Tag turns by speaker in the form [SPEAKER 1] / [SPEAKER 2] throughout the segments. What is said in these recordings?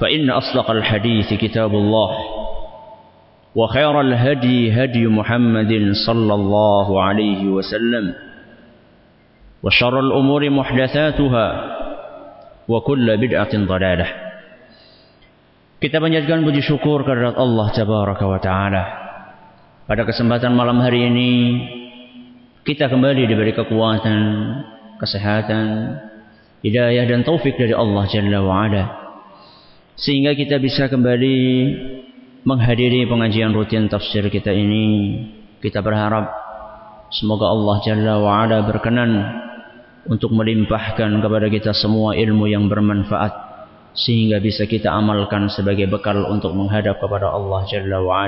[SPEAKER 1] فإن أصدق الحديث كتاب الله وخير الهدي هدي محمد صلى الله عليه وسلم وشر الأمور محدثاتها وكل بدعة ضلالة Kita panjatkan puji syukur kepada Allah Tabaraka wa Ta'ala. Pada kesempatan malam hari ini, kita kembali diberi kekuatan, kesehatan, hidayah dan taufik dari Allah Jalla wa Ala sehingga kita bisa kembali menghadiri pengajian rutin tafsir kita ini. Kita berharap semoga Allah Jalla wa berkenan untuk melimpahkan kepada kita semua ilmu yang bermanfaat sehingga bisa kita amalkan sebagai bekal untuk menghadap kepada Allah Jalla wa.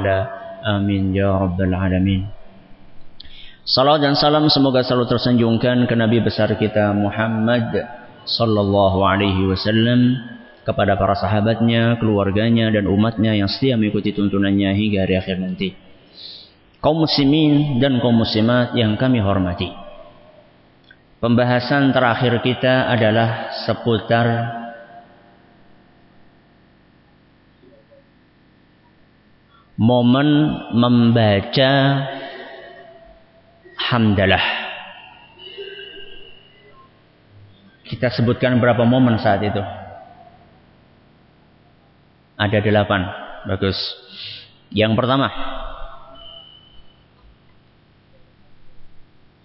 [SPEAKER 1] Amin ya rabbal alamin. Salam dan salam semoga selalu tersanjungkan ke Nabi besar kita Muhammad sallallahu alaihi wasallam kepada para sahabatnya, keluarganya dan umatnya yang setia mengikuti tuntunannya hingga hari akhir nanti. Kaum muslimin dan kaum muslimat yang kami hormati. Pembahasan terakhir kita adalah seputar momen membaca hamdalah. Kita sebutkan berapa momen saat itu. Ada delapan. Bagus. Yang pertama.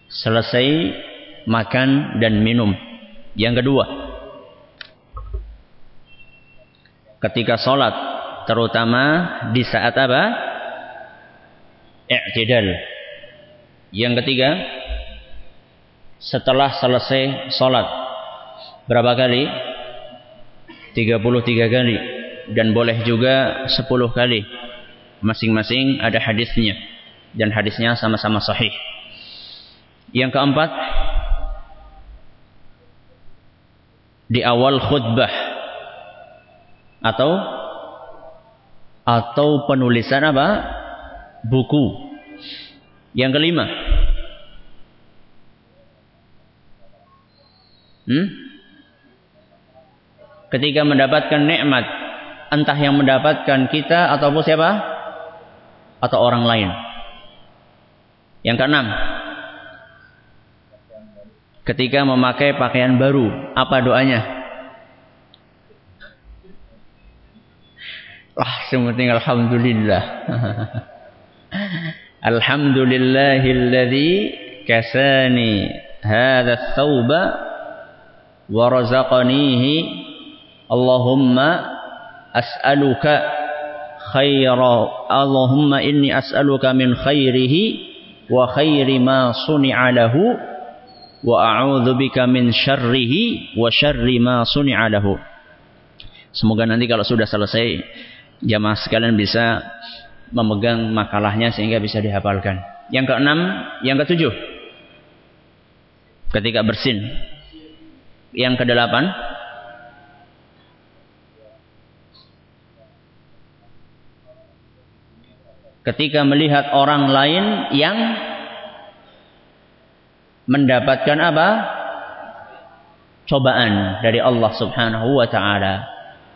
[SPEAKER 1] Selesai makan dan minum. Yang kedua. Ketika sholat. Terutama di saat apa? I'tidal. Yang ketiga. Setelah selesai sholat. Berapa kali? 33 kali dan boleh juga 10 kali. Masing-masing ada hadisnya dan hadisnya sama-sama sahih. Yang keempat di awal khutbah atau atau penulisan apa? buku. Yang kelima hmm? ketika mendapatkan nikmat entah yang mendapatkan kita ataupun siapa? Atau orang lain. Yang keenam, ketika memakai pakaian baru, apa doanya? Wah, sementing alhamdulillah. Alhamdulillahilladzi kasani hadha thawba wa razaqanihi Allahumma as'aluka khaira Allahumma inni as'aluka min khairihi wa khairi ma suni'a lahu wa a'udzu bika min syarrihi wa syarri ma suni'a lahu Semoga nanti kalau sudah selesai jamaah sekalian bisa memegang makalahnya sehingga bisa dihafalkan. Yang keenam, yang ketujuh. Ketika bersin. Yang kedelapan, ketika melihat orang lain yang mendapatkan apa? Cobaan dari Allah Subhanahu wa taala.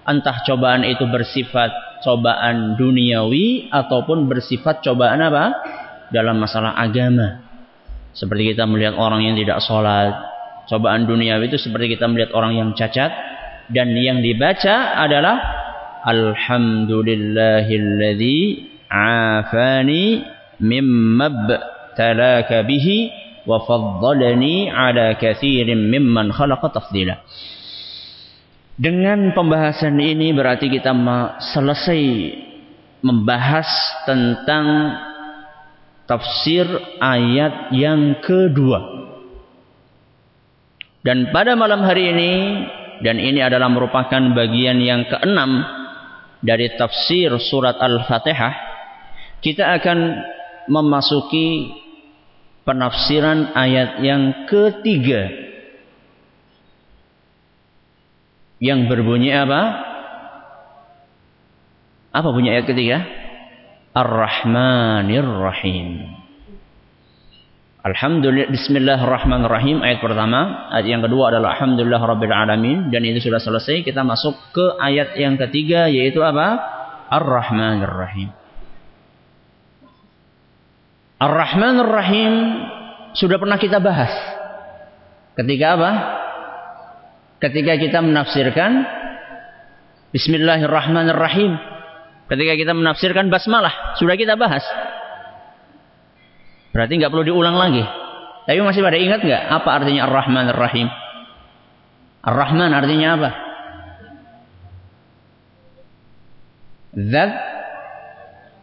[SPEAKER 1] Entah cobaan itu bersifat cobaan duniawi ataupun bersifat cobaan apa? Dalam masalah agama. Seperti kita melihat orang yang tidak sholat. Cobaan duniawi itu seperti kita melihat orang yang cacat. Dan yang dibaca adalah Alhamdulillahilladzi mimma talaka bihi wa faddalani ala katsirin mimman khalaqa tafdila. Dengan pembahasan ini berarti kita selesai membahas tentang tafsir ayat yang kedua. Dan pada malam hari ini dan ini adalah merupakan bagian yang keenam dari tafsir surat Al-Fatihah, kita akan memasuki penafsiran ayat yang ketiga yang berbunyi apa? Apa bunyi ayat ketiga? Ar-Rahmanir Rahim. Alhamdulillah Bismillahirrahmanirrahim ayat pertama, ayat yang kedua adalah Alhamdulillah Rabbil Alamin dan itu sudah selesai kita masuk ke ayat yang ketiga yaitu apa? Ar-Rahmanir Rahim. Ar-Rahman Ar-Rahim sudah pernah kita bahas. Ketika apa? Ketika kita menafsirkan Bismillahirrahmanirrahim. Ketika kita menafsirkan basmalah, sudah kita bahas. Berarti nggak perlu diulang lagi. Tapi masih pada ingat nggak apa artinya Ar-Rahman Ar-Rahim? Ar-Rahman artinya apa? Zat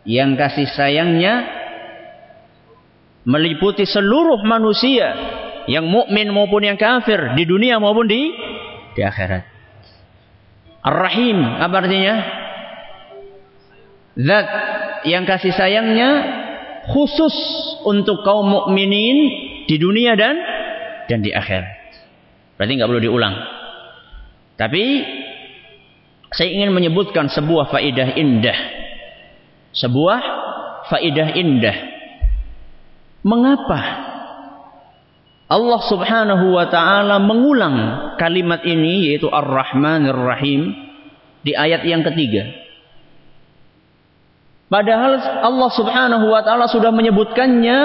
[SPEAKER 1] yang kasih sayangnya meliputi seluruh manusia yang mukmin maupun yang kafir di dunia maupun di di akhirat. Ar-Rahim apa artinya? Zat yang kasih sayangnya khusus untuk kaum mukminin di dunia dan dan di akhirat. Berarti nggak perlu diulang. Tapi saya ingin menyebutkan sebuah faidah indah. Sebuah faidah indah Mengapa Allah Subhanahu wa taala mengulang kalimat ini yaitu Ar-Rahmanir Rahim di ayat yang ketiga? Padahal Allah Subhanahu wa taala sudah menyebutkannya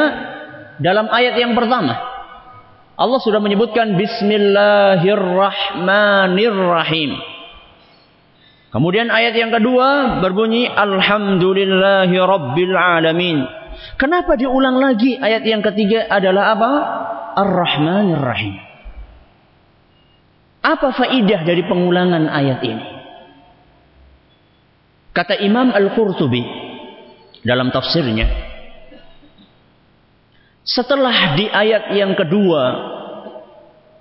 [SPEAKER 1] dalam ayat yang pertama. Allah sudah menyebutkan Bismillahirrahmanirrahim. Kemudian ayat yang kedua berbunyi Alhamdulillahi Rabbil Alamin. Kenapa diulang lagi ayat yang ketiga adalah apa? Ar-Rahmanir Rahim. Apa faidah dari pengulangan ayat ini? Kata Imam Al-Qurtubi dalam tafsirnya, setelah di ayat yang kedua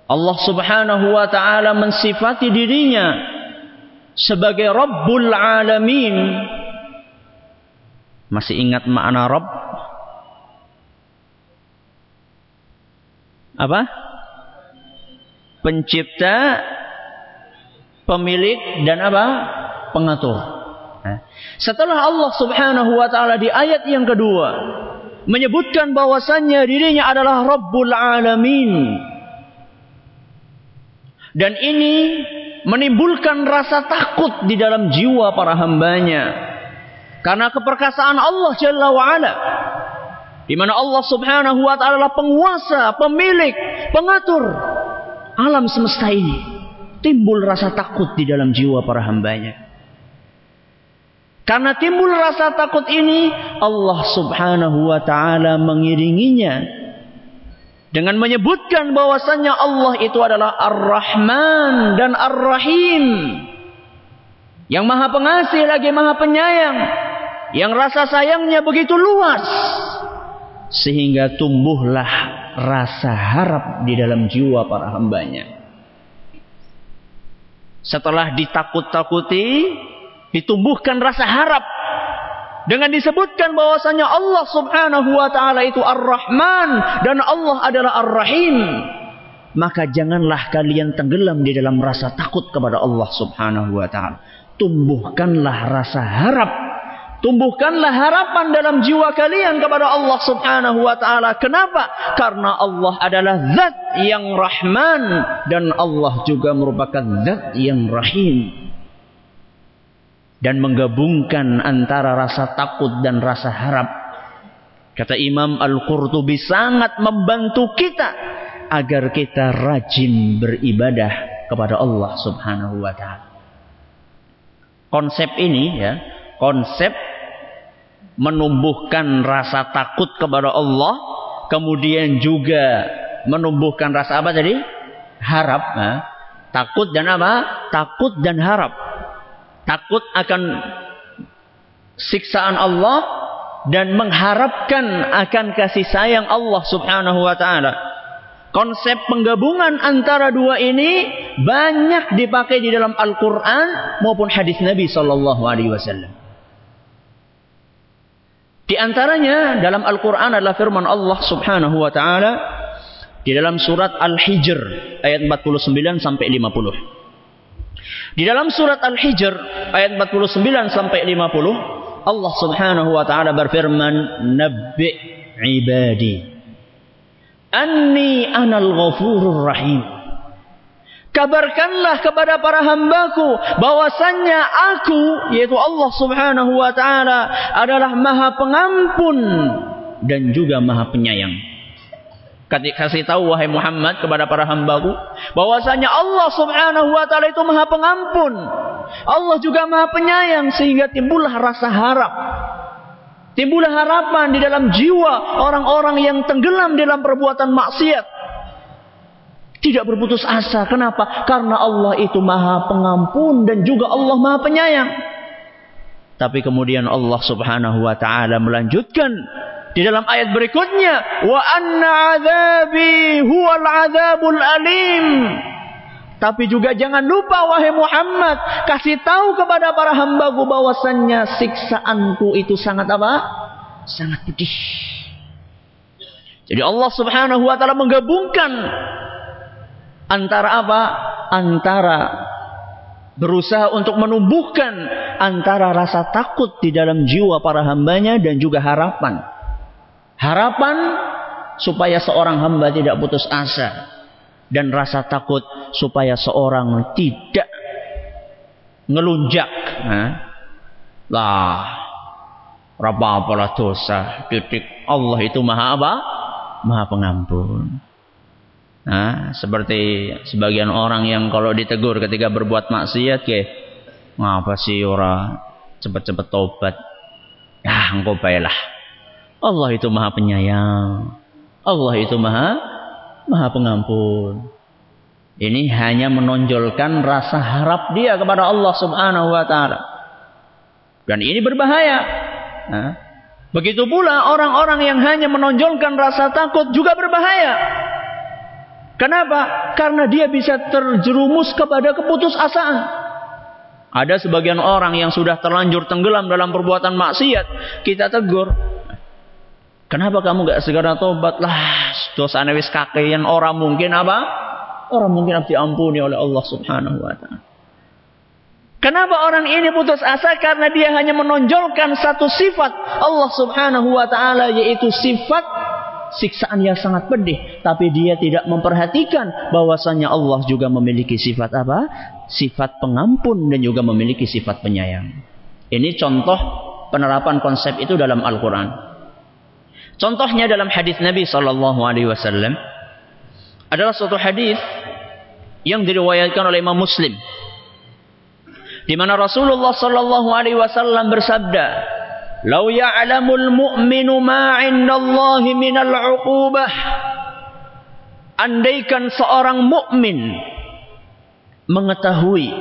[SPEAKER 1] Allah Subhanahu wa taala mensifati dirinya sebagai Rabbul Alamin. Masih ingat makna Rabb? Apa? Pencipta, pemilik dan apa? Pengatur. Setelah Allah Subhanahu wa taala di ayat yang kedua menyebutkan bahwasannya dirinya adalah Rabbul Alamin. Dan ini menimbulkan rasa takut di dalam jiwa para hambanya. Karena keperkasaan Allah Jalla wa'ala. Di mana Allah Subhanahu wa taala adalah penguasa, pemilik, pengatur alam semesta ini. Timbul rasa takut di dalam jiwa para hambanya. Karena timbul rasa takut ini, Allah Subhanahu wa taala mengiringinya dengan menyebutkan bahwasannya Allah itu adalah Ar-Rahman dan Ar-Rahim. Yang Maha Pengasih lagi Maha Penyayang. Yang rasa sayangnya begitu luas sehingga tumbuhlah rasa harap di dalam jiwa para hambanya. Setelah ditakut-takuti, ditumbuhkan rasa harap dengan disebutkan bahwasanya Allah Subhanahu wa taala itu Ar-Rahman dan Allah adalah Ar-Rahim. Maka janganlah kalian tenggelam di dalam rasa takut kepada Allah Subhanahu wa taala. Tumbuhkanlah rasa harap Tumbuhkanlah harapan dalam jiwa kalian kepada Allah Subhanahu wa taala. Kenapa? Karena Allah adalah zat yang Rahman dan Allah juga merupakan zat yang Rahim. Dan menggabungkan antara rasa takut dan rasa harap. Kata Imam Al-Qurtubi sangat membantu kita agar kita rajin beribadah kepada Allah Subhanahu wa taala. Konsep ini ya, konsep menumbuhkan rasa takut kepada Allah, kemudian juga menumbuhkan rasa apa tadi? Harap. Ya. Takut dan apa? Takut dan harap. Takut akan siksaan Allah dan mengharapkan akan kasih sayang Allah Subhanahu wa taala. Konsep penggabungan antara dua ini banyak dipakai di dalam Al-Qur'an maupun hadis Nabi sallallahu alaihi wasallam. Di antaranya dalam Al-Quran adalah firman Allah subhanahu wa ta'ala di dalam surat Al-Hijr ayat 49 sampai 50. Di dalam surat Al-Hijr ayat 49 sampai 50 Allah subhanahu wa ta'ala berfirman Nabbi ibadi Anni anal ghafurur rahim Kabarkanlah kepada para hambaku bahwasannya aku yaitu Allah Subhanahu wa taala adalah Maha Pengampun dan juga Maha Penyayang. Kasih tahu wahai Muhammad kepada para hambaku bahwasanya Allah Subhanahu wa taala itu Maha Pengampun. Allah juga Maha Penyayang sehingga timbullah rasa harap. Timbullah harapan di dalam jiwa orang-orang yang tenggelam dalam perbuatan maksiat tidak berputus asa. Kenapa? Karena Allah itu maha pengampun dan juga Allah maha penyayang. Tapi kemudian Allah subhanahu wa ta'ala melanjutkan di dalam ayat berikutnya. Wa anna azabi huwal azabul alim. Tapi juga jangan lupa wahai Muhammad. Kasih tahu kepada para hambaku bahwasannya siksaanku itu sangat apa? Sangat pedih. Jadi Allah subhanahu wa ta'ala menggabungkan Antara apa? Antara berusaha untuk menumbuhkan antara rasa takut di dalam jiwa para hambanya dan juga harapan. Harapan supaya seorang hamba tidak putus asa dan rasa takut supaya seorang tidak ngelunjak. Nah, lah, apa apalah dosa, titik Allah itu maha apa? Maha pengampun. Nah, seperti sebagian orang yang kalau ditegur ketika berbuat maksiat, ke ngapa sih ora cepet-cepet tobat? Ya, engkau baiklah. Allah itu maha penyayang. Allah itu maha maha pengampun. Ini hanya menonjolkan rasa harap dia kepada Allah Subhanahu wa taala. Dan ini berbahaya. Nah, begitu pula orang-orang yang hanya menonjolkan rasa takut juga berbahaya. Kenapa? Karena dia bisa terjerumus kepada keputusasaan. Ada sebagian orang yang sudah terlanjur tenggelam dalam perbuatan maksiat, kita tegur. Kenapa kamu gak segera tobat lah? Dosa wis kakean orang mungkin apa? Orang mungkin harus diampuni oleh Allah Subhanahu wa taala. Kenapa orang ini putus asa? Karena dia hanya menonjolkan satu sifat Allah Subhanahu wa taala yaitu sifat siksaan yang sangat pedih, tapi dia tidak memperhatikan bahwasanya Allah juga memiliki sifat apa? Sifat pengampun dan juga memiliki sifat penyayang. Ini contoh penerapan konsep itu dalam Al-Qur'an. Contohnya dalam hadis Nabi sallallahu alaihi wasallam adalah suatu hadis yang diriwayatkan oleh Imam Muslim di mana Rasulullah sallallahu alaihi wasallam bersabda Lau ya'lamul mu'minu ma 'indallahi minal 'uqubah. Andaikan seorang mukmin mengetahui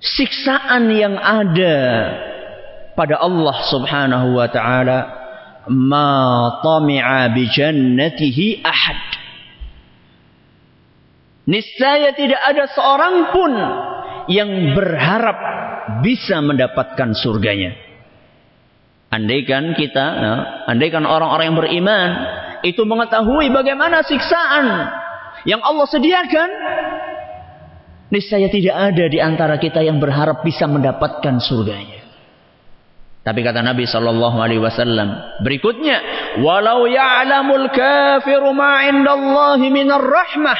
[SPEAKER 1] siksaan yang ada pada Allah Subhanahu wa taala ma tami'a bi jannatihi ahad niscaya tidak ada seorang pun yang berharap bisa mendapatkan surganya Andaikan kita, andaikan orang-orang yang beriman itu mengetahui bagaimana siksaan yang Allah sediakan, niscaya tidak ada di antara kita yang berharap bisa mendapatkan surganya. Tapi kata Nabi sallallahu alaihi wasallam berikutnya, "Walau ya'lamul kafiru ma 'indallahi minar rahmah."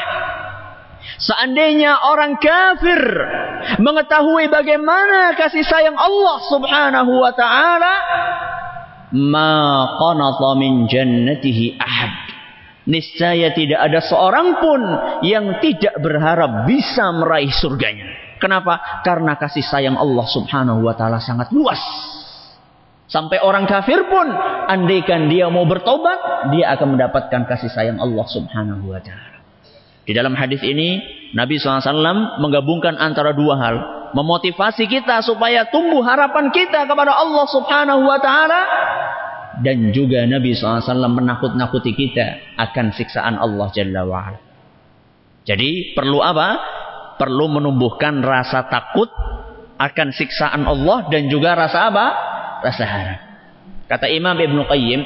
[SPEAKER 1] Seandainya orang kafir mengetahui bagaimana kasih sayang Allah Subhanahu wa taala, ma qanata min jannatihi ahad. Niscaya tidak ada seorang pun yang tidak berharap bisa meraih surganya. Kenapa? Karena kasih sayang Allah Subhanahu wa taala sangat luas. Sampai orang kafir pun, andaikan dia mau bertobat, dia akan mendapatkan kasih sayang Allah subhanahu wa ta'ala. Di dalam hadis ini, Nabi SAW menggabungkan antara dua hal. Memotivasi kita supaya tumbuh harapan kita kepada Allah subhanahu wa ta'ala. Dan juga Nabi SAW menakut-nakuti kita akan siksaan Allah Jalla wa'ala. Jadi perlu apa? Perlu menumbuhkan rasa takut akan siksaan Allah dan juga rasa apa? rasa harap. Kata Imam Ibn Qayyim,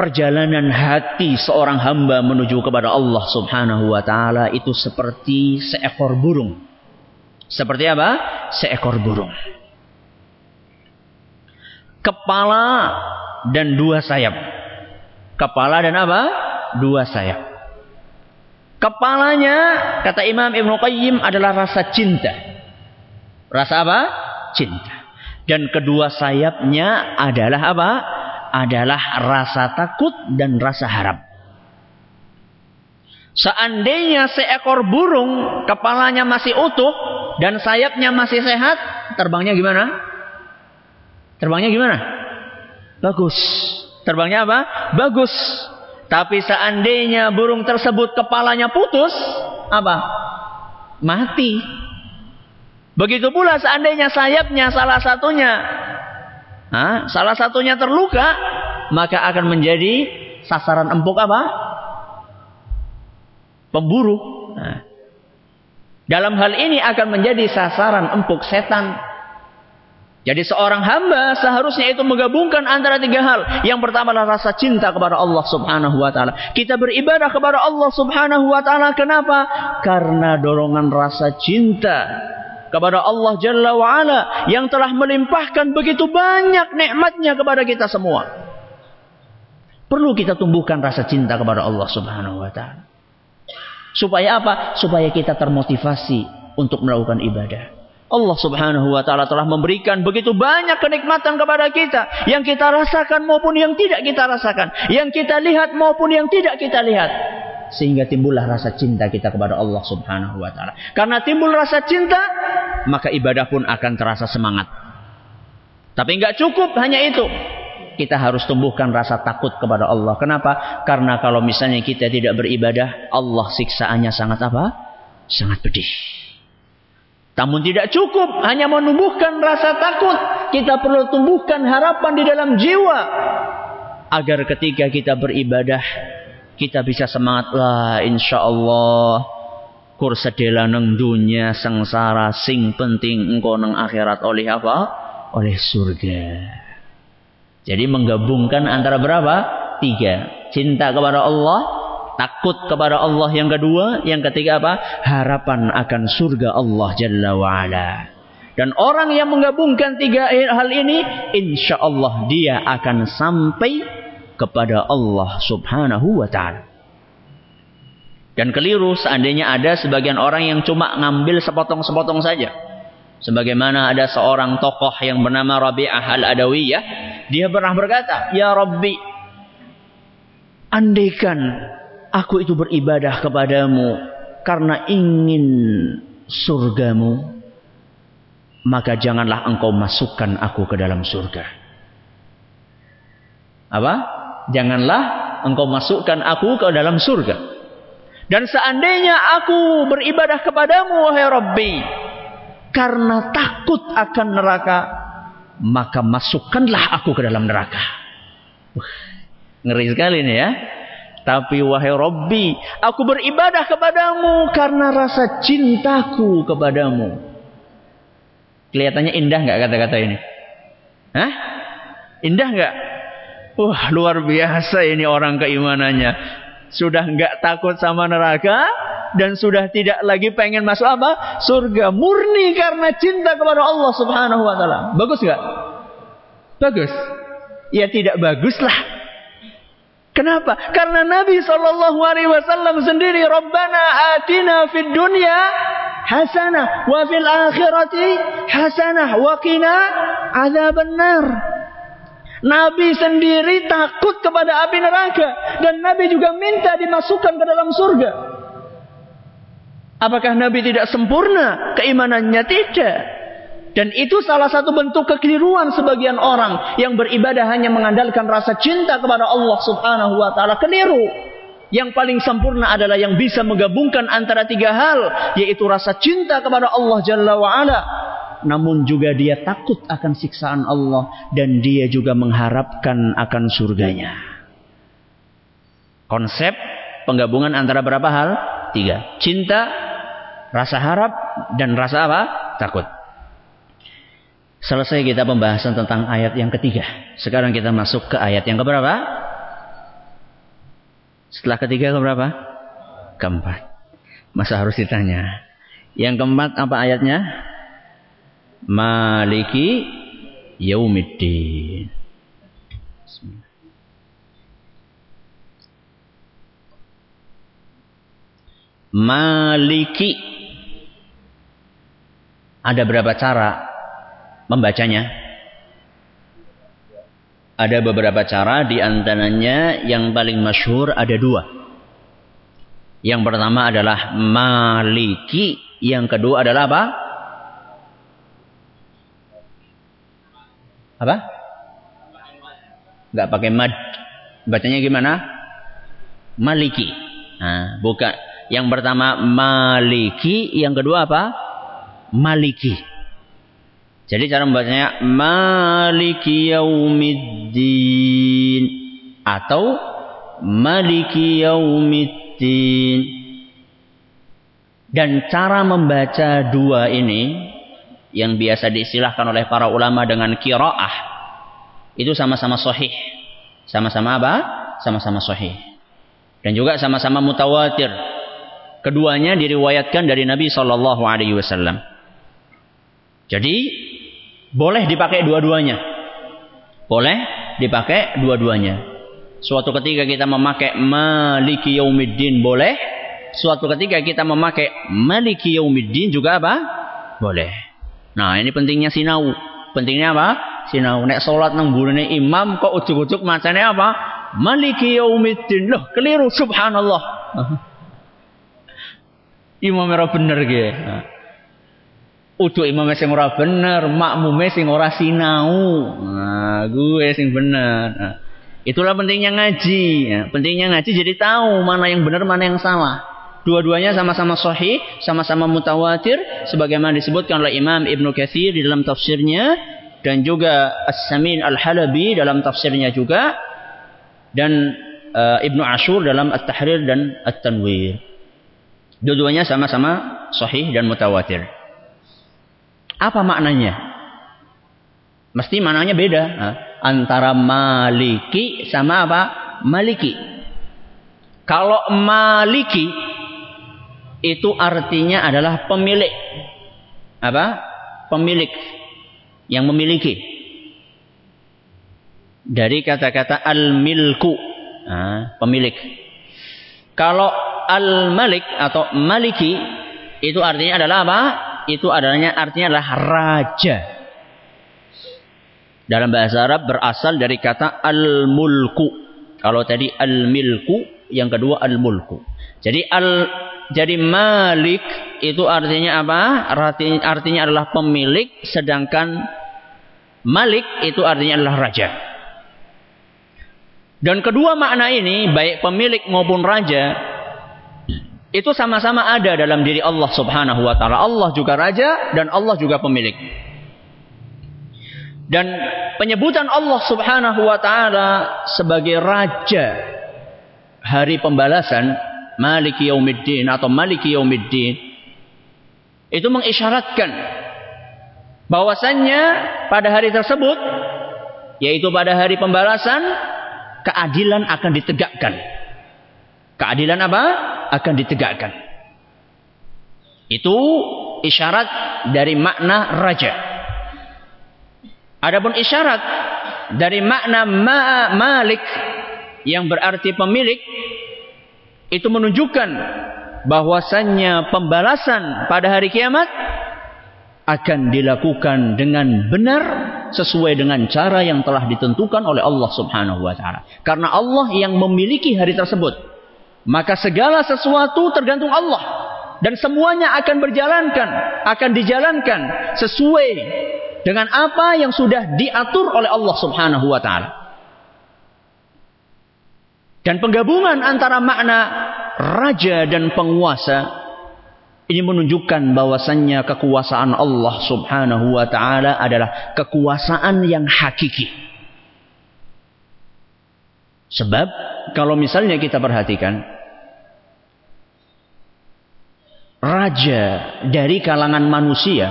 [SPEAKER 1] perjalanan hati seorang hamba menuju kepada Allah Subhanahu wa taala itu seperti seekor burung. Seperti apa? Seekor burung. Kepala dan dua sayap. Kepala dan apa? Dua sayap. Kepalanya, kata Imam Ibn Qayyim adalah rasa cinta. Rasa apa? cinta. Dan kedua sayapnya adalah apa? Adalah rasa takut dan rasa harap. Seandainya seekor burung kepalanya masih utuh dan sayapnya masih sehat, terbangnya gimana? Terbangnya gimana? Bagus. Terbangnya apa? Bagus. Tapi seandainya burung tersebut kepalanya putus, apa? Mati. Begitu pula seandainya sayapnya salah satunya, ha, salah satunya terluka, maka akan menjadi sasaran empuk apa? Pemburu. Nah. Dalam hal ini akan menjadi sasaran empuk setan. Jadi seorang hamba seharusnya itu menggabungkan antara tiga hal. Yang pertama adalah rasa cinta kepada Allah Subhanahu wa taala. Kita beribadah kepada Allah Subhanahu wa taala kenapa? Karena dorongan rasa cinta kepada Allah Jalla wa'ala yang telah melimpahkan begitu banyak nikmatnya kepada kita semua. Perlu kita tumbuhkan rasa cinta kepada Allah Subhanahu wa taala. Supaya apa? Supaya kita termotivasi untuk melakukan ibadah. Allah Subhanahu wa taala telah memberikan begitu banyak kenikmatan kepada kita yang kita rasakan maupun yang tidak kita rasakan, yang kita lihat maupun yang tidak kita lihat sehingga timbullah rasa cinta kita kepada Allah Subhanahu wa taala. Karena timbul rasa cinta, maka ibadah pun akan terasa semangat. Tapi enggak cukup hanya itu. Kita harus tumbuhkan rasa takut kepada Allah. Kenapa? Karena kalau misalnya kita tidak beribadah, Allah siksaannya sangat apa? Sangat pedih. Namun tidak cukup hanya menumbuhkan rasa takut. Kita perlu tumbuhkan harapan di dalam jiwa. Agar ketika kita beribadah, kita bisa semangat lah insya Allah kur sedela neng dunia sengsara sing penting engkau neng akhirat oleh apa? Oleh surga. Jadi menggabungkan antara berapa? Tiga. Cinta kepada Allah takut kepada Allah yang kedua yang ketiga apa? Harapan akan surga Allah Jalla wa'ala. Dan orang yang menggabungkan tiga hal ini insya Allah dia akan sampai kepada Allah Subhanahu wa taala. Dan keliru seandainya ada sebagian orang yang cuma ngambil sepotong-sepotong saja. Sebagaimana ada seorang tokoh yang bernama Rabi'ah al-Adawiyah. Dia pernah berkata, Ya Rabbi, andaikan aku itu beribadah kepadamu karena ingin surgamu, maka janganlah engkau masukkan aku ke dalam surga. Apa? janganlah engkau masukkan aku ke dalam surga. Dan seandainya aku beribadah kepadamu, wahai Rabbi, karena takut akan neraka, maka masukkanlah aku ke dalam neraka. ngeri sekali ini ya. Tapi wahai Rabbi, aku beribadah kepadamu karena rasa cintaku kepadamu. Kelihatannya indah nggak kata-kata ini? Hah? Indah nggak? Wah luar biasa ini orang keimanannya. Sudah nggak takut sama neraka, dan sudah tidak lagi pengen masuk apa? Surga. Murni karena cinta kepada Allah Subhanahu wa taala. Bagus nggak? Bagus. Ya tidak baguslah. Kenapa? Karena Nabi Shallallahu Alaihi Wasallam sendiri, Rabbana atina fid dunya hasanah wa fil akhirati hasanah wa qina adzabannar. Nabi sendiri takut kepada api neraka dan Nabi juga minta dimasukkan ke dalam surga. Apakah Nabi tidak sempurna keimanannya? Tidak. Dan itu salah satu bentuk kekeliruan sebagian orang yang beribadah hanya mengandalkan rasa cinta kepada Allah Subhanahu wa taala. Keliru. Yang paling sempurna adalah yang bisa menggabungkan antara tiga hal, yaitu rasa cinta kepada Allah Jalla wa ala, namun juga dia takut akan siksaan Allah dan dia juga mengharapkan akan surganya. Konsep penggabungan antara berapa hal? Tiga. Cinta, rasa harap, dan rasa apa? Takut. Selesai kita pembahasan tentang ayat yang ketiga. Sekarang kita masuk ke ayat yang keberapa? Setelah ketiga keberapa? Keempat. Masa harus ditanya. Yang keempat apa ayatnya? Maliki Yaumiddin. Maliki. Ada berapa cara membacanya? Ada beberapa cara di antaranya yang paling masyhur ada dua. Yang pertama adalah Maliki, yang kedua adalah apa? Apa? Enggak pakai mad. Bacanya gimana? Maliki. Nah, bukan. Yang pertama Maliki, yang kedua apa? Maliki. Jadi cara membacanya Maliki Yaumiddin atau Maliki Yaumiddin. Dan cara membaca dua ini yang biasa diistilahkan oleh para ulama dengan kiraah itu sama-sama sahih. Sama-sama apa? Sama-sama sahih. Dan juga sama-sama mutawatir. Keduanya diriwayatkan dari Nabi Shallallahu Alaihi Wasallam. Jadi boleh dipakai dua-duanya. Boleh dipakai dua-duanya. Suatu ketika kita memakai Maliki Yaumiddin boleh. Suatu ketika kita memakai Maliki Yaumiddin juga apa? Boleh. Nah, ini pentingnya sinau. Pentingnya apa? Sinau. Nek salat nang burine imam kok ujuk-ujuk macane apa? Maliki yaumiddin. Loh, keliru subhanallah. imam ora bener ge. Ujuk imam sing ora bener, makmume sing ora sinau. Nah, gue sing bener. Nah, itulah pentingnya ngaji. Ya. Pentingnya ngaji jadi tahu mana yang benar, mana yang salah. Dua-duanya sama-sama sahih, sama-sama mutawatir sebagaimana disebutkan oleh Imam Ibnu Katsir di dalam tafsirnya dan juga As-Samin Al-Halabi dalam tafsirnya juga dan uh, Ibnu Ashur dalam At-Tahrir dan At-Tanwir. Dua-duanya sama-sama sahih dan mutawatir. Apa maknanya? Mesti maknanya beda. Antara maliki sama apa? Maliki. Kalau maliki itu artinya adalah pemilik. Apa? Pemilik. Yang memiliki. Dari kata-kata al-milku. Nah, pemilik. Kalau al-malik atau maliki itu artinya adalah apa? Itu adanya artinya adalah raja. Dalam bahasa Arab berasal dari kata al-mulku. Kalau tadi al-milku, yang kedua al-mulku. Jadi al jadi malik itu artinya apa? Artinya, artinya adalah pemilik, sedangkan malik itu artinya adalah raja. Dan kedua makna ini, baik pemilik maupun raja, itu sama-sama ada dalam diri Allah Subhanahu wa taala. Allah juga raja dan Allah juga pemilik. Dan penyebutan Allah Subhanahu wa taala sebagai raja hari pembalasan Maliki Yaumiddin atau Maliki Yaumiddin itu mengisyaratkan bahwasannya pada hari tersebut yaitu pada hari pembalasan keadilan akan ditegakkan. Keadilan apa? Akan ditegakkan. Itu isyarat dari makna raja. Adapun isyarat dari makna ma malik yang berarti pemilik itu menunjukkan bahwasannya pembalasan pada hari kiamat akan dilakukan dengan benar sesuai dengan cara yang telah ditentukan oleh Allah Subhanahu wa taala. Karena Allah yang memiliki hari tersebut. Maka segala sesuatu tergantung Allah dan semuanya akan berjalankan, akan dijalankan sesuai dengan apa yang sudah diatur oleh Allah Subhanahu wa taala. Dan penggabungan antara makna raja dan penguasa ini menunjukkan bahwasannya kekuasaan Allah Subhanahu wa taala adalah kekuasaan yang hakiki. Sebab kalau misalnya kita perhatikan raja dari kalangan manusia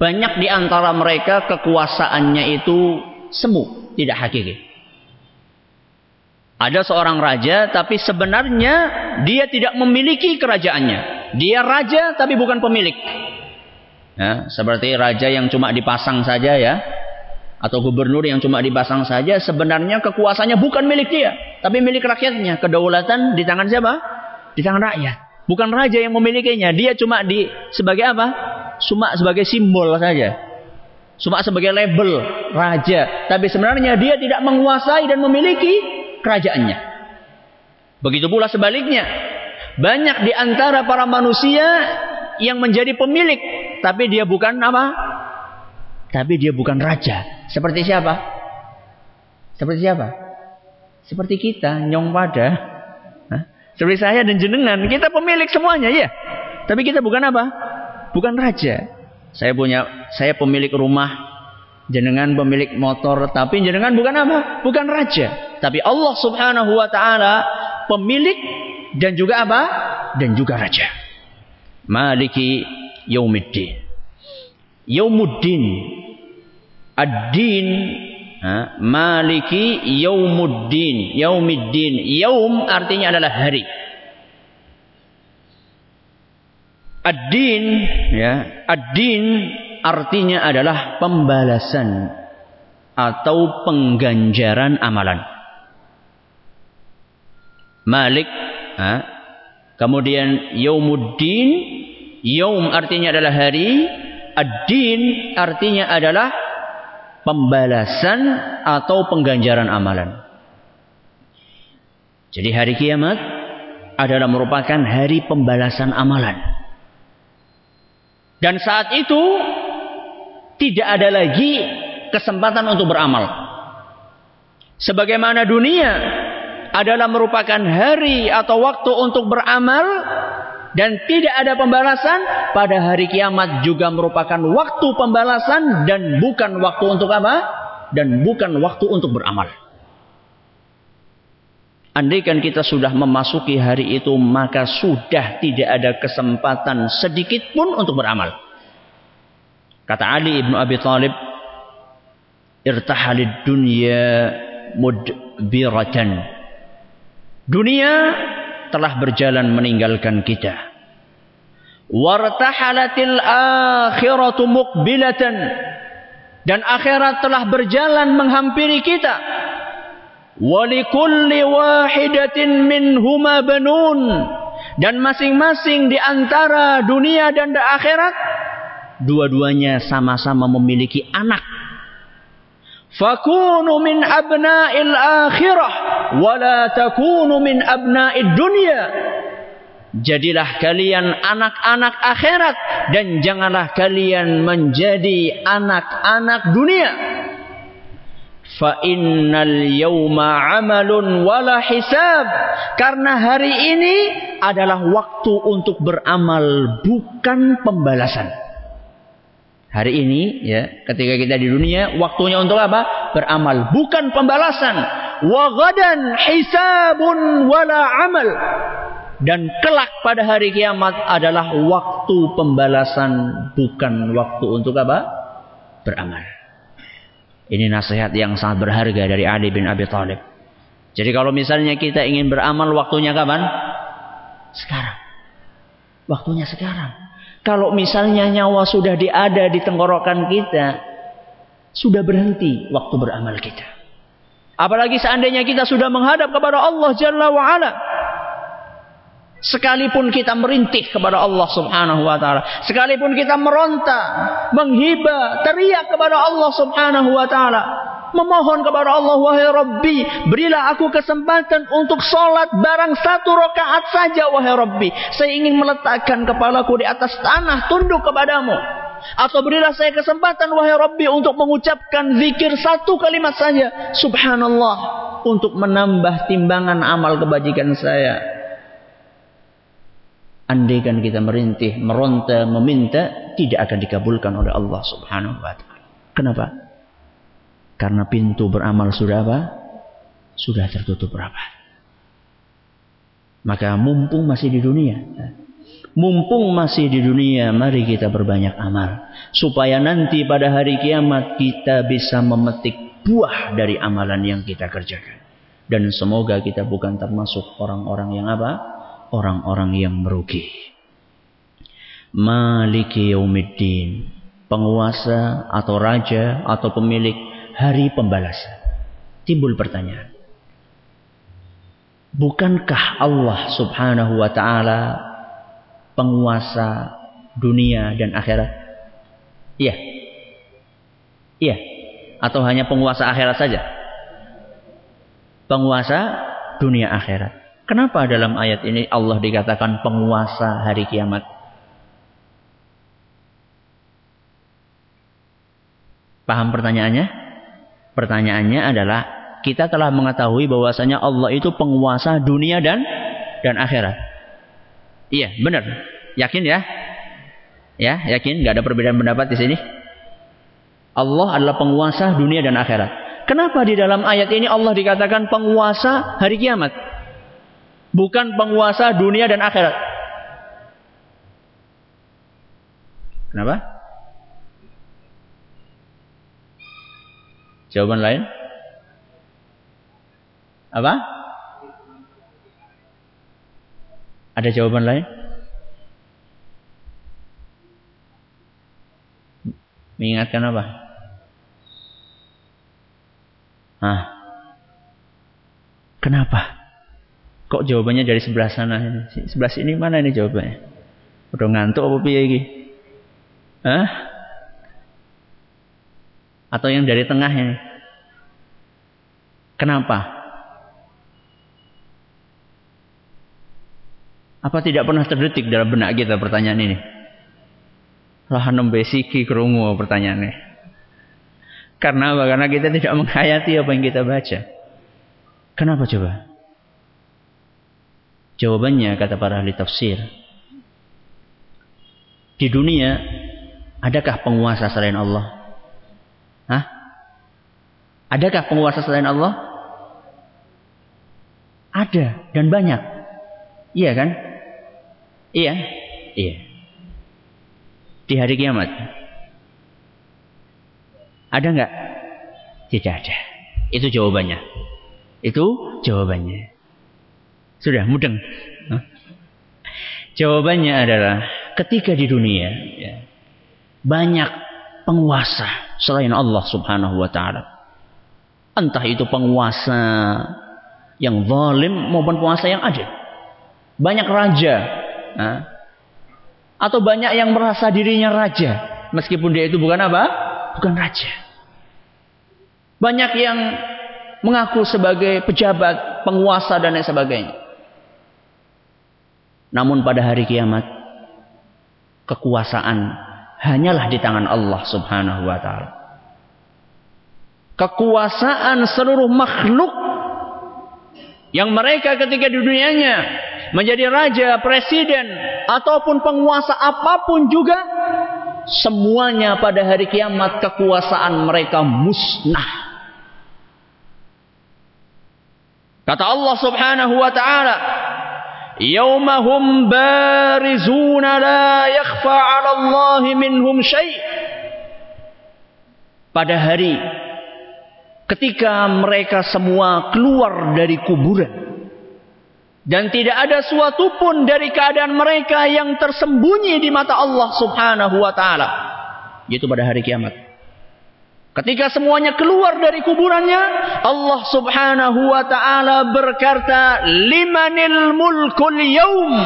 [SPEAKER 1] banyak di antara mereka kekuasaannya itu semu, tidak hakiki. Ada seorang raja tapi sebenarnya dia tidak memiliki kerajaannya. Dia raja tapi bukan pemilik. Ya, seperti raja yang cuma dipasang saja ya. Atau gubernur yang cuma dipasang saja. Sebenarnya kekuasaannya bukan milik dia. Tapi milik rakyatnya. Kedaulatan di tangan siapa? Di tangan rakyat. Bukan raja yang memilikinya. Dia cuma di sebagai apa? Cuma sebagai simbol saja. Cuma sebagai label raja. Tapi sebenarnya dia tidak menguasai dan memiliki kerajaannya. Begitu pula sebaliknya. Banyak di antara para manusia yang menjadi pemilik. Tapi dia bukan apa? Tapi dia bukan raja. Seperti siapa? Seperti siapa? Seperti kita, nyong pada. Seperti saya dan jenengan. Kita pemilik semuanya, ya. Tapi kita bukan apa? Bukan raja. Saya punya, saya pemilik rumah jenengan pemilik motor tapi jenengan bukan apa? Bukan raja. Tapi Allah Subhanahu wa taala pemilik dan juga apa? Dan juga raja. Maliki yaumiddin. Yaumuddin. Ad-din Maliki yaumuddin. Yaumiddin. Yaum artinya adalah hari. Ad-din ya, ad-din artinya adalah pembalasan atau pengganjaran amalan. Malik, ha? kemudian Yaumuddin, Yaum artinya adalah hari, Ad-din artinya adalah pembalasan atau pengganjaran amalan. Jadi hari kiamat adalah merupakan hari pembalasan amalan. Dan saat itu tidak ada lagi kesempatan untuk beramal. Sebagaimana dunia adalah merupakan hari atau waktu untuk beramal dan tidak ada pembalasan, pada hari kiamat juga merupakan waktu pembalasan dan bukan waktu untuk apa? Dan bukan waktu untuk beramal. Andaikan kita sudah memasuki hari itu, maka sudah tidak ada kesempatan sedikit pun untuk beramal. Kata Ali ibnu Abi Talib, irtahalid dunya mudbiratan. Dunia telah berjalan meninggalkan kita. Wartahalatil akhiratu muqbilatan. Dan akhirat telah berjalan menghampiri kita. Walikulli wahidatin minhuma banun. Dan masing-masing di antara dunia dan akhirat dua-duanya sama-sama memiliki anak. Fakunu min abna'il akhirah wa la takunu min abna'id dunya. Jadilah kalian anak-anak akhirat dan janganlah kalian menjadi anak-anak dunia. Fa innal yawma amalun wala hisab. Karena hari ini adalah waktu untuk beramal bukan pembalasan. Hari ini ya, ketika kita di dunia, waktunya untuk apa? Beramal, bukan pembalasan. Wa ghadan hisabun wala amal. Dan kelak pada hari kiamat adalah waktu pembalasan, bukan waktu untuk apa? Beramal. Ini nasihat yang sangat berharga dari Ali bin Abi Thalib. Jadi kalau misalnya kita ingin beramal waktunya kapan? Sekarang. Waktunya sekarang. Kalau misalnya nyawa sudah diada di tenggorokan kita, sudah berhenti waktu beramal kita. Apalagi seandainya kita sudah menghadap kepada Allah Jalla wa'ala. Sekalipun kita merintih kepada Allah subhanahu wa ta'ala. Sekalipun kita meronta, menghibah, teriak kepada Allah subhanahu wa ta'ala. Memohon kepada Allah, wahai Rabbi, berilah aku kesempatan untuk sholat barang satu rakaat saja, wahai Rabbi. Saya ingin meletakkan kepalaku di atas tanah, tunduk kepadamu. Atau berilah saya kesempatan wahai Rabbi untuk mengucapkan zikir satu kalimat saja. Subhanallah. Untuk menambah timbangan amal kebajikan saya. Andaikan kita merintih, meronta, meminta, tidak akan dikabulkan oleh Allah subhanahu wa ta'ala. Kenapa? Karena pintu beramal sudah apa? Sudah tertutup rapat. Maka mumpung masih di dunia, Mumpung masih di dunia, mari kita berbanyak amal. Supaya nanti pada hari kiamat kita bisa memetik buah dari amalan yang kita kerjakan. Dan semoga kita bukan termasuk orang-orang yang apa? Orang-orang yang merugi. Maliki yaumiddin. Penguasa atau raja atau pemilik hari pembalasan. Timbul pertanyaan. Bukankah Allah subhanahu wa ta'ala penguasa dunia dan akhirat? Iya. Iya. Atau hanya penguasa akhirat saja? Penguasa dunia akhirat. Kenapa dalam ayat ini Allah dikatakan penguasa hari kiamat? Paham pertanyaannya? Pertanyaannya adalah kita telah mengetahui bahwasanya Allah itu penguasa dunia dan dan akhirat. Iya, benar. Yakin ya? Ya, yakin? Gak ada perbedaan pendapat di sini? Allah adalah penguasa dunia dan akhirat. Kenapa di dalam ayat ini Allah dikatakan penguasa hari kiamat? Bukan penguasa dunia dan akhirat. Kenapa? Jawaban lain? Apa? Ada jawaban lain? Mengingatkan apa? Ah. Kenapa? Kok jawabannya dari sebelah sana? Sebelah sini mana ini jawabannya? Udah ngantuk apa piye iki? Hah? Atau yang dari tengah ini? Kenapa? Apa tidak pernah terdetik dalam benak kita pertanyaan ini? Lah nembesiki kerungu pertanyaannya. Karena apa? Karena kita tidak menghayati apa yang kita baca. Kenapa coba? Jawabannya kata para ahli tafsir. Di dunia adakah penguasa selain Allah? Hah? Adakah penguasa selain Allah? Ada dan banyak. Iya kan? Iya, iya. Di hari kiamat. Ada nggak? Tidak ada. Itu jawabannya. Itu jawabannya. Sudah mudeng. Jawabannya adalah ketika di dunia ya, banyak penguasa selain Allah Subhanahu wa taala. Entah itu penguasa yang zalim maupun penguasa yang adil. Banyak raja atau banyak yang merasa dirinya raja. Meskipun dia itu bukan apa? Bukan raja. Banyak yang mengaku sebagai pejabat, penguasa dan lain sebagainya. Namun pada hari kiamat, kekuasaan hanyalah di tangan Allah subhanahu wa ta'ala. Kekuasaan seluruh makhluk yang mereka ketika di dunianya menjadi raja, presiden, ataupun penguasa apa pun juga, semuanya pada hari kiamat kekuasaan mereka musnah. Kata Allah Subhanahu wa taala, "Yaumahum barizuna la yakhfa 'ala Allah minhum syai'." Pada hari ketika mereka semua keluar dari kuburan Dan tidak ada suatu pun dari keadaan mereka yang tersembunyi di mata Allah subhanahu wa ta'ala. Yaitu pada hari kiamat. Ketika semuanya keluar dari kuburannya, Allah subhanahu wa ta'ala berkata, Limanil mulkul yaum.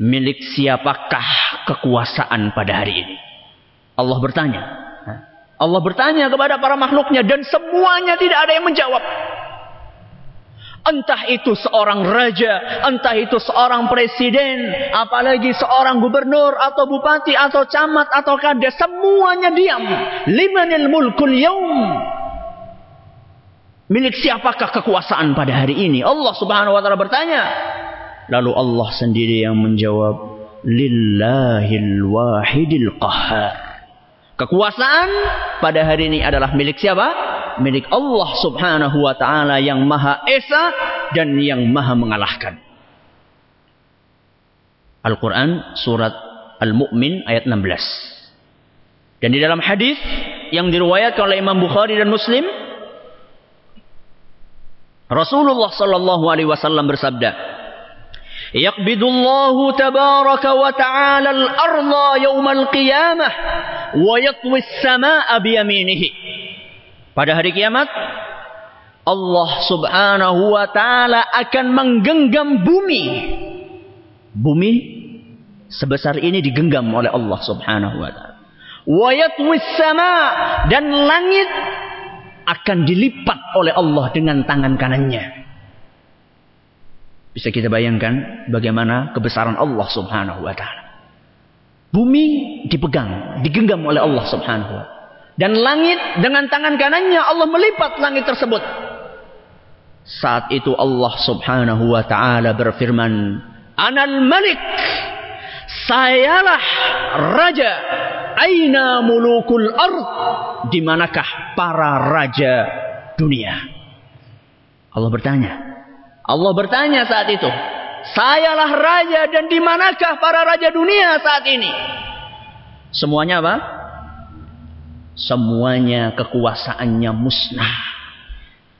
[SPEAKER 1] Milik siapakah kekuasaan pada hari ini? Allah bertanya. Allah bertanya kepada para makhluknya dan semuanya tidak ada yang menjawab. Entah itu seorang raja, entah itu seorang presiden, apalagi seorang gubernur atau bupati atau camat atau kades, semuanya diam. Limanil mulkul yaum. Milik siapakah kekuasaan pada hari ini? Allah Subhanahu wa taala bertanya. Lalu Allah sendiri yang menjawab, Lillahil wahidil qahhar. Kekuasaan pada hari ini adalah milik siapa? milik Allah Subhanahu wa taala yang Maha Esa dan yang Maha mengalahkan. Al-Qur'an surat Al-Mu'min ayat 16. Dan di dalam hadis yang diriwayatkan oleh Imam Bukhari dan Muslim Rasulullah sallallahu alaihi wasallam bersabda Yaqbidullahu tabaraka wa ta'ala al-ardha yawmal qiyamah wa yatwi pada hari kiamat Allah subhanahu wa ta'ala akan menggenggam bumi bumi sebesar ini digenggam oleh Allah subhanahu wa ta'ala sama dan langit akan dilipat oleh Allah dengan tangan kanannya bisa kita bayangkan bagaimana kebesaran Allah subhanahu wa ta'ala. Bumi dipegang, digenggam oleh Allah subhanahu wa ta'ala. Dan langit dengan tangan kanannya Allah melipat langit tersebut. Saat itu Allah subhanahu wa ta'ala berfirman. Anal malik. Sayalah raja. Aina mulukul ard. Di manakah para raja dunia? Allah bertanya. Allah bertanya saat itu, sayalah raja dan di manakah para raja dunia saat ini? Semuanya apa? Semuanya kekuasaannya musnah.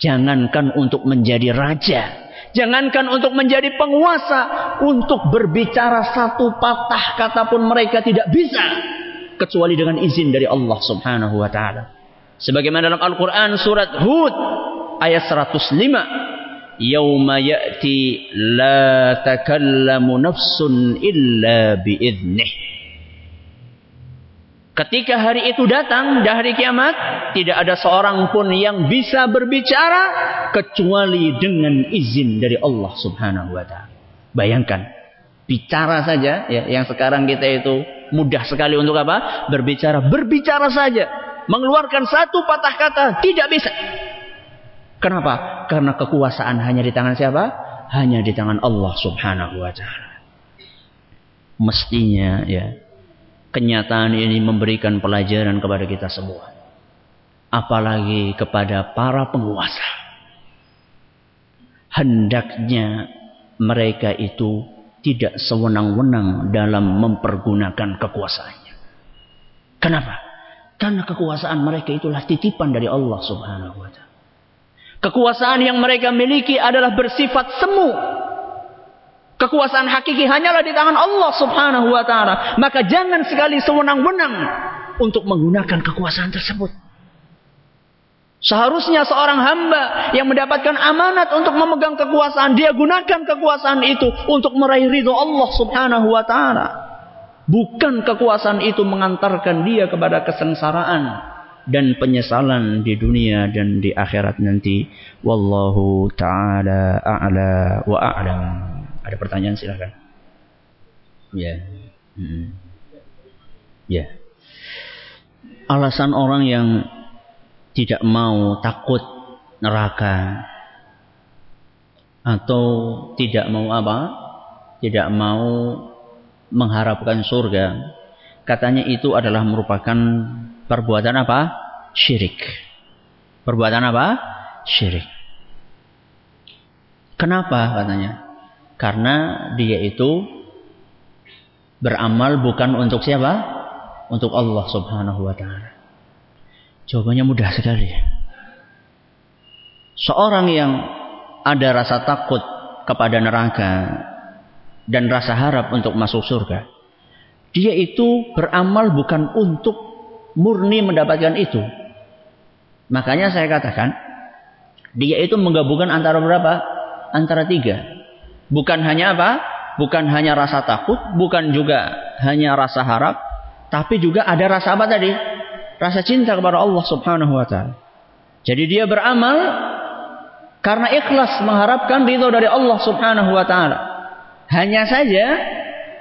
[SPEAKER 1] Jangankan untuk menjadi raja, jangankan untuk menjadi penguasa, untuk berbicara satu patah kata pun mereka tidak bisa kecuali dengan izin dari Allah Subhanahu wa taala. Sebagaimana dalam Al-Qur'an surat Hud ayat 105 yauma ya'ti la takallamu nafsun illa biiznih. Ketika hari itu datang, di hari kiamat, tidak ada seorang pun yang bisa berbicara kecuali dengan izin dari Allah Subhanahu wa taala. Bayangkan, bicara saja ya yang sekarang kita itu mudah sekali untuk apa? Berbicara, berbicara saja, mengeluarkan satu patah kata tidak bisa. Kenapa? Karena kekuasaan hanya di tangan siapa? Hanya di tangan Allah Subhanahu wa taala. Mestinya ya kenyataan ini memberikan pelajaran kepada kita semua. Apalagi kepada para penguasa. Hendaknya mereka itu tidak sewenang-wenang dalam mempergunakan kekuasaannya. Kenapa? Karena kekuasaan mereka itulah titipan dari Allah Subhanahu wa taala. Kekuasaan yang mereka miliki adalah bersifat semu. Kekuasaan hakiki hanyalah di tangan Allah subhanahu wa ta'ala. Maka jangan sekali sewenang-wenang untuk menggunakan kekuasaan tersebut. Seharusnya seorang hamba yang mendapatkan amanat untuk memegang kekuasaan. Dia gunakan kekuasaan itu untuk meraih ridho Allah subhanahu wa ta'ala. Bukan kekuasaan itu mengantarkan dia kepada kesengsaraan dan penyesalan di dunia dan di akhirat nanti. Wallahu taala a'la wa a'lam. Ada pertanyaan silakan. Ya. Hmm. Ya. Alasan orang yang tidak mau takut neraka atau tidak mau apa? Tidak mau mengharapkan surga. Katanya itu adalah merupakan perbuatan apa? Syirik. Perbuatan apa? Syirik. Kenapa katanya? Karena dia itu beramal bukan untuk siapa? Untuk Allah Subhanahu wa taala. Jawabannya mudah sekali. Seorang yang ada rasa takut kepada neraka dan rasa harap untuk masuk surga, dia itu beramal bukan untuk murni mendapatkan itu. Makanya saya katakan, dia itu menggabungkan antara berapa? Antara tiga. Bukan hanya apa? Bukan hanya rasa takut, bukan juga hanya rasa harap, tapi juga ada rasa apa tadi? Rasa cinta kepada Allah Subhanahu wa taala. Jadi dia beramal karena ikhlas mengharapkan ridho dari Allah Subhanahu wa taala. Hanya saja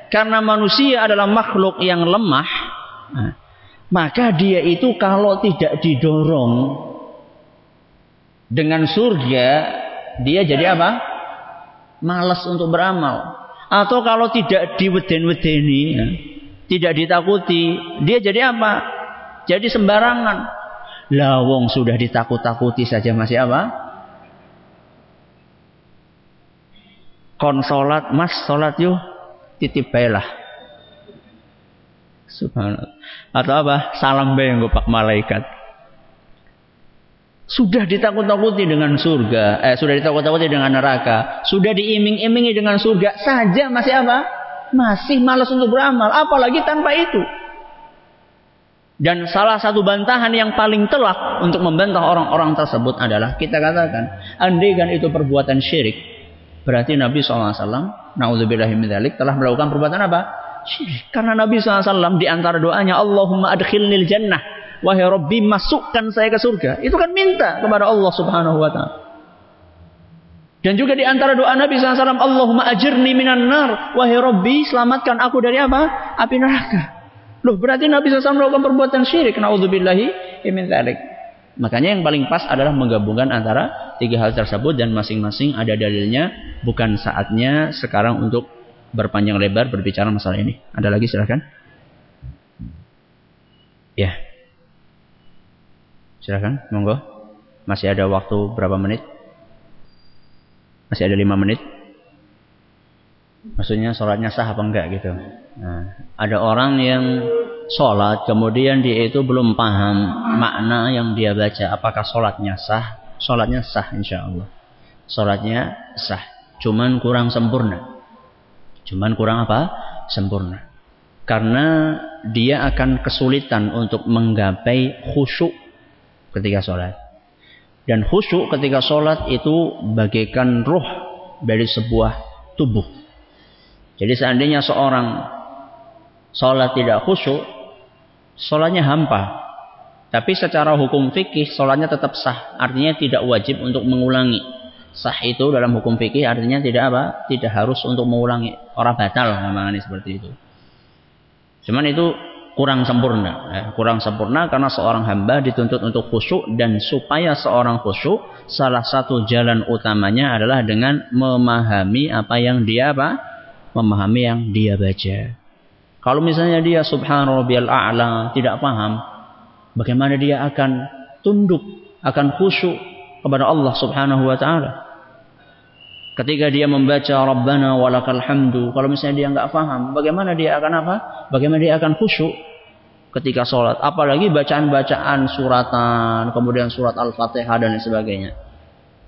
[SPEAKER 1] karena manusia adalah makhluk yang lemah, nah, maka dia itu kalau tidak didorong dengan surga, dia jadi apa? Malas untuk beramal. Atau kalau tidak diweden-wedeni, ya, tidak ditakuti, dia jadi apa? Jadi sembarangan. Lawong sudah ditakut-takuti saja masih apa? Konsolat, mas solat yuk titip baiklah. Subhanallah. Atau apa? Salam bae pak malaikat. Sudah ditakut-takuti dengan surga, eh sudah ditakut-takuti dengan neraka, sudah diiming-imingi dengan surga saja masih apa? Masih malas untuk beramal, apalagi tanpa itu. Dan salah satu bantahan yang paling telak untuk membantah orang-orang tersebut adalah kita katakan, andai kan itu perbuatan syirik, berarti Nabi SAW naudzubillahi telah melakukan perbuatan apa? Syirik. Karena Nabi SAW di antara doanya Allahumma adkhilnil jannah. Wahai Rabbi masukkan saya ke surga. Itu kan minta kepada Allah Subhanahu wa taala. Dan juga di antara doa Nabi SAW, Allahumma ajirni minan nar. Wahai Rabbi, selamatkan aku dari apa? Api neraka. Loh, berarti Nabi SAW melakukan perbuatan syirik. Na'udzubillahi min dzalik. Makanya yang paling pas adalah menggabungkan antara tiga hal tersebut dan masing-masing ada dalilnya. Bukan saatnya sekarang untuk berpanjang lebar berbicara masalah ini. Ada lagi silahkan. Ya. Silahkan, monggo. Masih ada waktu berapa menit? Masih ada lima menit. Maksudnya sholatnya sah apa enggak gitu. Nah, ada orang yang sholat kemudian dia itu belum paham makna yang dia baca. Apakah sholatnya sah? Sholatnya sah insya Allah. Sholatnya sah. Cuman kurang sempurna. Cuman kurang apa? Sempurna. Karena dia akan kesulitan untuk menggapai khusyuk ketika sholat. Dan khusyuk ketika sholat itu bagaikan ruh dari sebuah tubuh. Jadi seandainya seorang sholat tidak khusyuk, sholatnya hampa. Tapi secara hukum fikih, sholatnya tetap sah. Artinya tidak wajib untuk mengulangi. Sah itu dalam hukum fikih artinya tidak apa? Tidak harus untuk mengulangi. Orang batal namanya seperti itu. Cuman itu kurang sempurna. Ya. Kurang sempurna karena seorang hamba dituntut untuk khusyuk dan supaya seorang khusyuk salah satu jalan utamanya adalah dengan memahami apa yang dia apa memahami yang dia baca. Kalau misalnya dia subhanarabbiyal a'la tidak paham, bagaimana dia akan tunduk, akan khusyuk kepada Allah Subhanahu wa taala. Ketika dia membaca Rabbana walakal hamdu, kalau misalnya dia nggak paham, bagaimana dia akan apa? Bagaimana dia akan khusyuk ketika sholat? Apalagi bacaan-bacaan suratan, kemudian surat Al-Fatihah dan lain sebagainya.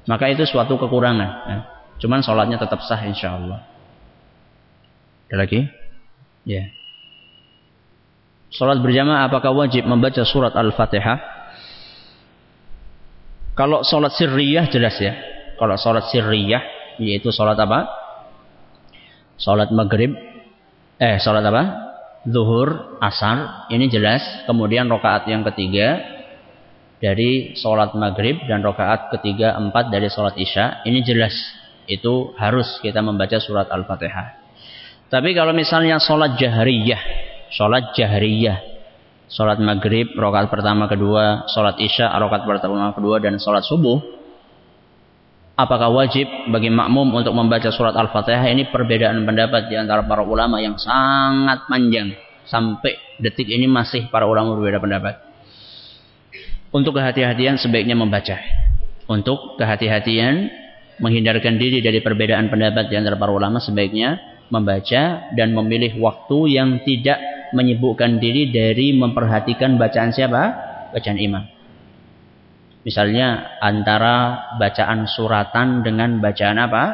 [SPEAKER 1] Maka itu suatu kekurangan. Ya. Cuman sholatnya tetap sah insya Allah. Ada lagi? Ya. Salat berjamaah apakah wajib membaca surat Al-Fatihah? Kalau salat sirriyah jelas ya. Kalau salat sirriyah yaitu salat apa? Salat maghrib eh salat apa? Zuhur, asar, ini jelas. Kemudian rokaat yang ketiga dari salat maghrib dan rokaat ketiga empat dari salat isya, ini jelas. Itu harus kita membaca surat Al-Fatihah. Tapi kalau misalnya sholat jahriyah, sholat jahriyah, sholat maghrib, rokat pertama kedua, sholat isya, rokat pertama kedua, dan sholat subuh, apakah wajib bagi makmum untuk membaca surat Al-Fatihah? Ini perbedaan pendapat di antara para ulama yang sangat panjang. Sampai detik ini masih para ulama berbeda pendapat. Untuk kehati-hatian sebaiknya membaca. Untuk kehati-hatian menghindarkan diri dari perbedaan pendapat di antara para ulama sebaiknya membaca dan memilih waktu yang tidak menyibukkan diri dari memperhatikan bacaan siapa? Bacaan imam. Misalnya antara bacaan suratan dengan bacaan apa?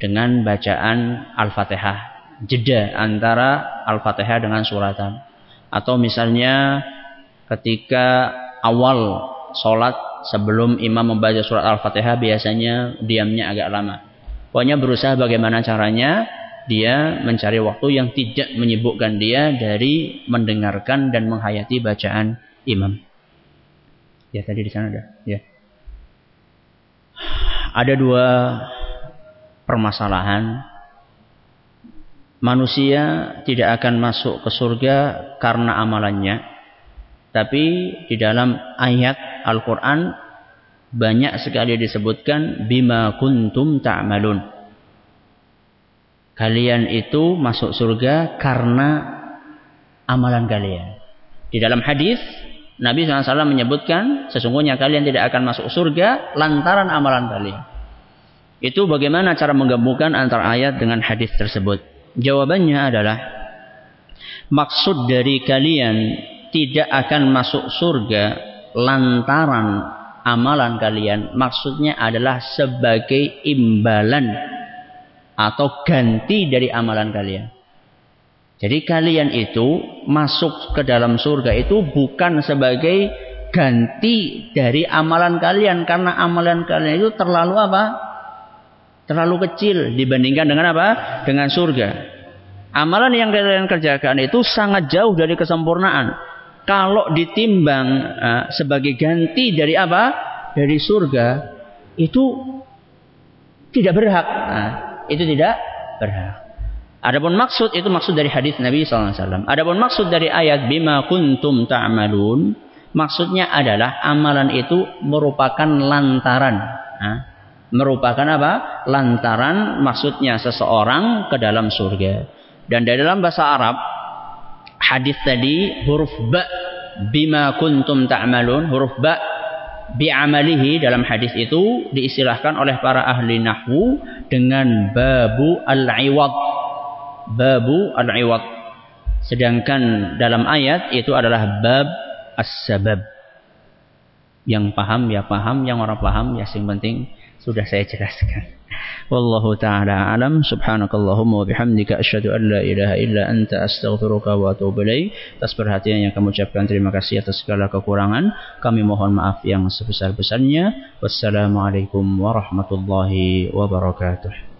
[SPEAKER 1] Dengan bacaan Al-Fatihah. Jeda antara Al-Fatihah dengan suratan. Atau misalnya ketika awal sholat sebelum imam membaca surat Al-Fatihah biasanya diamnya agak lama. Pokoknya berusaha bagaimana caranya dia mencari waktu yang tidak menyibukkan dia dari mendengarkan dan menghayati bacaan imam. Ya tadi di sana ada. Ya. Ada dua permasalahan. Manusia tidak akan masuk ke surga karena amalannya. Tapi di dalam ayat Al-Quran banyak sekali disebutkan bima kuntum ta'malun. Kalian itu masuk surga karena amalan kalian. Di dalam hadis Nabi SAW menyebutkan sesungguhnya kalian tidak akan masuk surga lantaran amalan kalian. Itu bagaimana cara menggabungkan antara ayat dengan hadis tersebut? Jawabannya adalah maksud dari kalian tidak akan masuk surga lantaran amalan kalian. Maksudnya adalah sebagai imbalan atau ganti dari amalan kalian. Jadi kalian itu masuk ke dalam surga itu bukan sebagai ganti dari amalan kalian karena amalan kalian itu terlalu apa? Terlalu kecil dibandingkan dengan apa? Dengan surga. Amalan yang kalian kerjakan itu sangat jauh dari kesempurnaan. Kalau ditimbang uh, sebagai ganti dari apa? Dari surga itu tidak berhak. Nah, itu tidak berhak. Adapun maksud itu maksud dari hadis Nabi SAW. Adapun maksud dari ayat bima kuntum ta'malun, maksudnya adalah amalan itu merupakan lantaran. Nah, merupakan apa? Lantaran maksudnya seseorang ke dalam surga. Dan dari dalam bahasa Arab, hadis tadi huruf ba bima kuntum ta'malun, huruf ba bi'amalihi dalam hadis itu diistilahkan oleh para ahli nahwu dengan babu al-iwad babu al-iwad. Sedangkan dalam ayat itu adalah bab as-sabab. Yang paham ya paham, yang orang paham ya sing penting sudah saya jelaskan. Wallahu taala alam subhanakallahumma wa bihamdika asyhadu an la ilaha illa anta astaghfiruka wa atubu ilaik. Atas perhatian yang kamu ucapkan terima kasih atas segala kekurangan. Kami mohon maaf yang sebesar-besarnya. Wassalamualaikum warahmatullahi wabarakatuh.